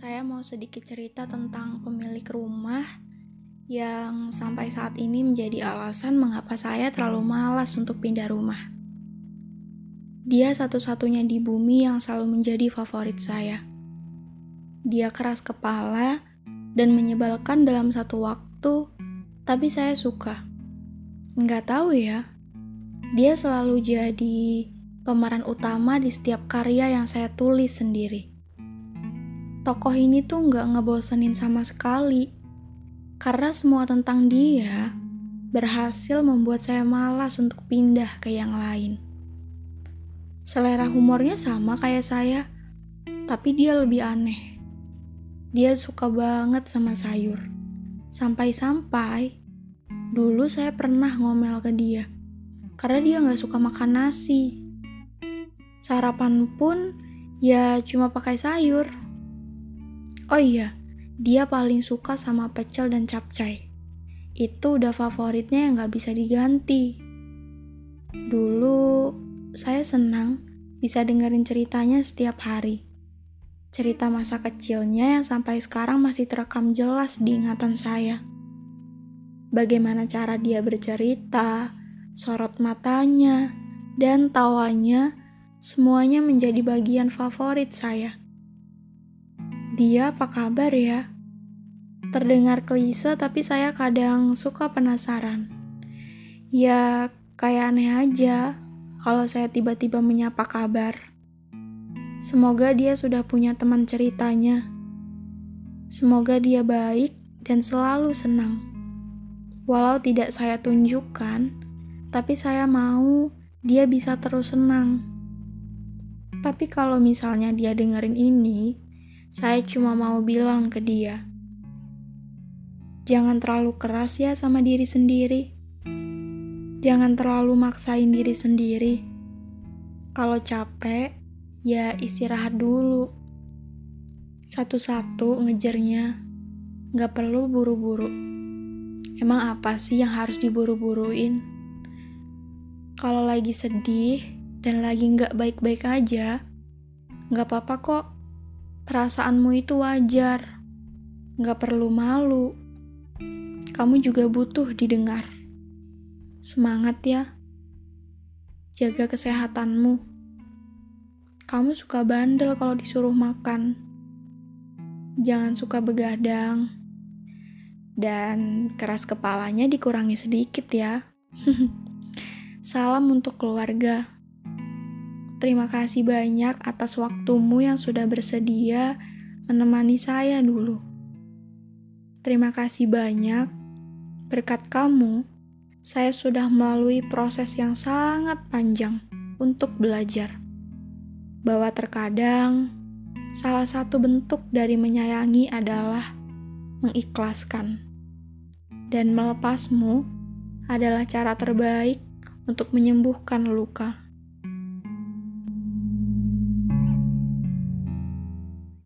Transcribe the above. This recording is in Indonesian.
saya mau sedikit cerita tentang pemilik rumah yang sampai saat ini menjadi alasan mengapa saya terlalu malas untuk pindah rumah. Dia satu-satunya di bumi yang selalu menjadi favorit saya. Dia keras kepala dan menyebalkan dalam satu waktu, tapi saya suka. Nggak tahu ya, dia selalu jadi pemeran utama di setiap karya yang saya tulis sendiri tokoh ini tuh nggak ngebosenin sama sekali. Karena semua tentang dia berhasil membuat saya malas untuk pindah ke yang lain. Selera humornya sama kayak saya, tapi dia lebih aneh. Dia suka banget sama sayur. Sampai-sampai, dulu saya pernah ngomel ke dia, karena dia nggak suka makan nasi. Sarapan pun ya cuma pakai sayur. Oh iya, dia paling suka sama pecel dan capcay. Itu udah favoritnya yang gak bisa diganti. Dulu, saya senang bisa dengerin ceritanya setiap hari. Cerita masa kecilnya yang sampai sekarang masih terekam jelas di ingatan saya. Bagaimana cara dia bercerita, sorot matanya, dan tawanya, semuanya menjadi bagian favorit saya. Dia apa kabar ya? Terdengar klise tapi saya kadang suka penasaran. Ya, kayak aneh aja kalau saya tiba-tiba menyapa kabar. Semoga dia sudah punya teman ceritanya. Semoga dia baik dan selalu senang. Walau tidak saya tunjukkan, tapi saya mau dia bisa terus senang. Tapi kalau misalnya dia dengerin ini, saya cuma mau bilang ke dia, jangan terlalu keras ya sama diri sendiri. Jangan terlalu maksain diri sendiri. Kalau capek, ya istirahat dulu. Satu-satu ngejarnya, gak perlu buru-buru. Emang apa sih yang harus diburu-buruin? Kalau lagi sedih dan lagi gak baik-baik aja, gak apa-apa kok Perasaanmu itu wajar, gak perlu malu. Kamu juga butuh didengar. Semangat ya, jaga kesehatanmu. Kamu suka bandel kalau disuruh makan. Jangan suka begadang. Dan keras kepalanya dikurangi sedikit ya. Salam untuk keluarga. Terima kasih banyak atas waktumu yang sudah bersedia menemani saya dulu. Terima kasih banyak, berkat kamu, saya sudah melalui proses yang sangat panjang untuk belajar. Bahwa terkadang salah satu bentuk dari menyayangi adalah mengikhlaskan. Dan melepasmu adalah cara terbaik untuk menyembuhkan luka.